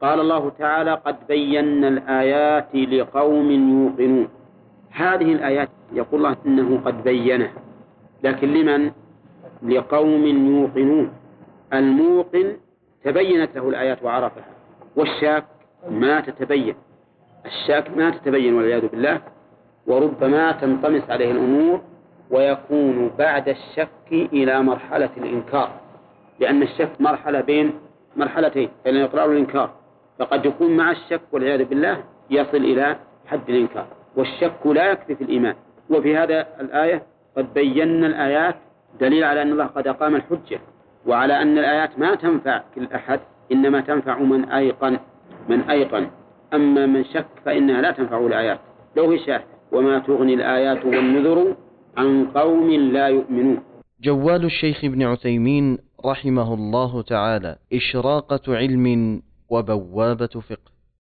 قال الله تعالى قد بينا الآيات لقوم يوقنون. هذه الآيات يقول الله إنه قد بينها لكن لمن؟ لقوم يوقنون. الموقن تبينت له الآيات وعرفها. والشاك ما تتبين. الشاك ما تتبين والعياذ بالله. وربما تنطمس عليه الأمور ويكون بعد الشك إلى مرحلة الإنكار. لأن الشك مرحلة بين مرحلتين. بين الإقرار والإنكار فقد يكون مع الشك والعياذ بالله يصل إلى حد الإنكار. والشك لا يكفي في الإيمان. وفي هذا الآية قد بينا الآيات دليل على أن الله قد أقام الحجة وعلى أن الآيات ما تنفع كل أحد إنما تنفع من أيقن من أيقن. أما من شك فإنها لا تنفع الآيات. لو هي شاهدة وما تغني الآيات والنذر عن قوم لا يؤمنون. جوال الشيخ ابن عثيمين رحمه الله تعالى إشراقة علم وبوابة فقه.